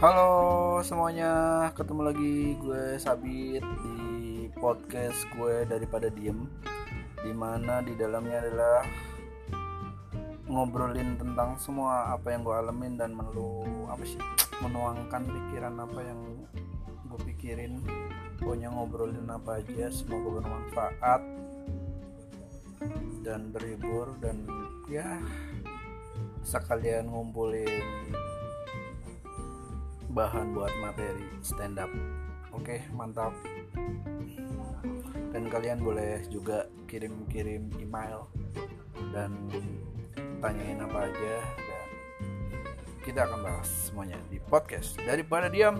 Halo semuanya, ketemu lagi gue Sabit di podcast gue daripada diem Di mana di dalamnya adalah ngobrolin tentang semua apa yang gue alamin dan melu apa sih menuangkan pikiran apa yang gue pikirin. Pokoknya ngobrolin apa aja semoga bermanfaat dan berhibur dan ya sekalian ngumpulin bahan buat materi stand up. Oke mantap. Dan kalian boleh juga kirim-kirim email dan tanyain apa aja dan kita akan bahas semuanya di podcast. Daripada diam